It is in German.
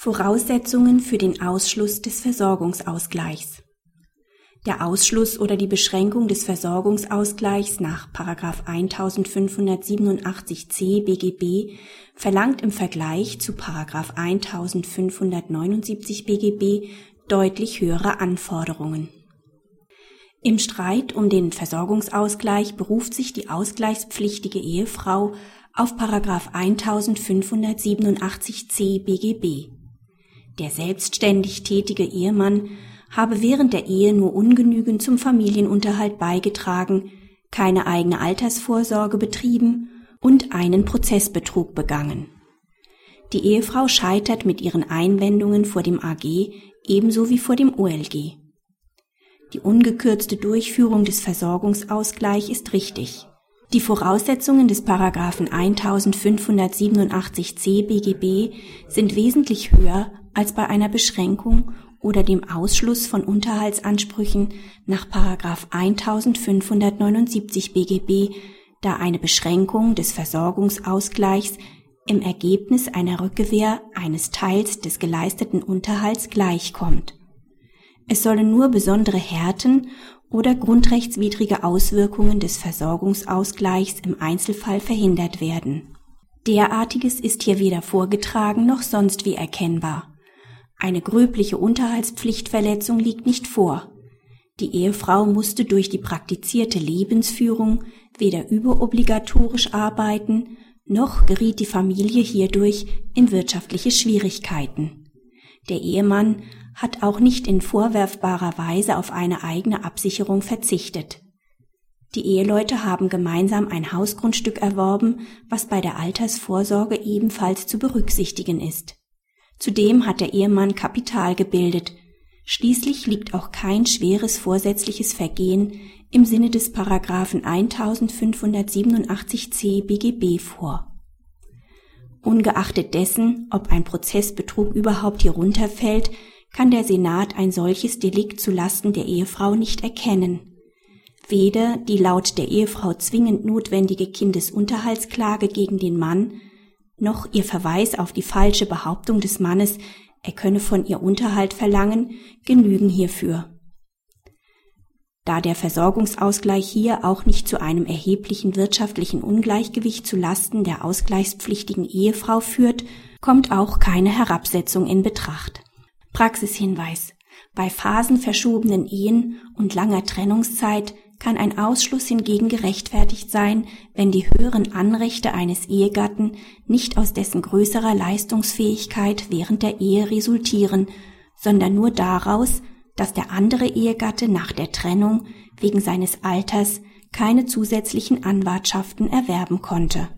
Voraussetzungen für den Ausschluss des Versorgungsausgleichs. Der Ausschluss oder die Beschränkung des Versorgungsausgleichs nach 1587c BGB verlangt im Vergleich zu 1579 BGB deutlich höhere Anforderungen. Im Streit um den Versorgungsausgleich beruft sich die ausgleichspflichtige Ehefrau auf 1587c BGB. Der selbstständig tätige Ehemann habe während der Ehe nur ungenügend zum Familienunterhalt beigetragen, keine eigene Altersvorsorge betrieben und einen Prozessbetrug begangen. Die Ehefrau scheitert mit ihren Einwendungen vor dem AG ebenso wie vor dem OLG. Die ungekürzte Durchführung des Versorgungsausgleich ist richtig. Die Voraussetzungen des Paragraphen 1587c BGB sind wesentlich höher als bei einer Beschränkung oder dem Ausschluss von Unterhaltsansprüchen nach 1579 BGB, da eine Beschränkung des Versorgungsausgleichs im Ergebnis einer Rückgewähr eines Teils des geleisteten Unterhalts gleichkommt. Es sollen nur besondere Härten oder grundrechtswidrige Auswirkungen des Versorgungsausgleichs im Einzelfall verhindert werden. Derartiges ist hier weder vorgetragen noch sonst wie erkennbar. Eine gröbliche Unterhaltspflichtverletzung liegt nicht vor. Die Ehefrau musste durch die praktizierte Lebensführung weder überobligatorisch arbeiten, noch geriet die Familie hierdurch in wirtschaftliche Schwierigkeiten. Der Ehemann hat auch nicht in vorwerfbarer Weise auf eine eigene Absicherung verzichtet. Die Eheleute haben gemeinsam ein Hausgrundstück erworben, was bei der Altersvorsorge ebenfalls zu berücksichtigen ist. Zudem hat der Ehemann Kapital gebildet. Schließlich liegt auch kein schweres vorsätzliches Vergehen im Sinne des Paragraphen 1587c BGB vor. Ungeachtet dessen, ob ein Prozessbetrug überhaupt hier runterfällt, kann der Senat ein solches Delikt zu Lasten der Ehefrau nicht erkennen. Weder die laut der Ehefrau zwingend notwendige Kindesunterhaltsklage gegen den Mann, noch ihr Verweis auf die falsche Behauptung des Mannes, er könne von ihr Unterhalt verlangen, genügen hierfür. Da der Versorgungsausgleich hier auch nicht zu einem erheblichen wirtschaftlichen Ungleichgewicht zu Lasten der ausgleichspflichtigen Ehefrau führt, kommt auch keine Herabsetzung in Betracht. Praxishinweis. Bei phasenverschobenen Ehen und langer Trennungszeit kann ein Ausschluss hingegen gerechtfertigt sein, wenn die höheren Anrechte eines Ehegatten nicht aus dessen größerer Leistungsfähigkeit während der Ehe resultieren, sondern nur daraus, dass der andere Ehegatte nach der Trennung wegen seines Alters keine zusätzlichen Anwartschaften erwerben konnte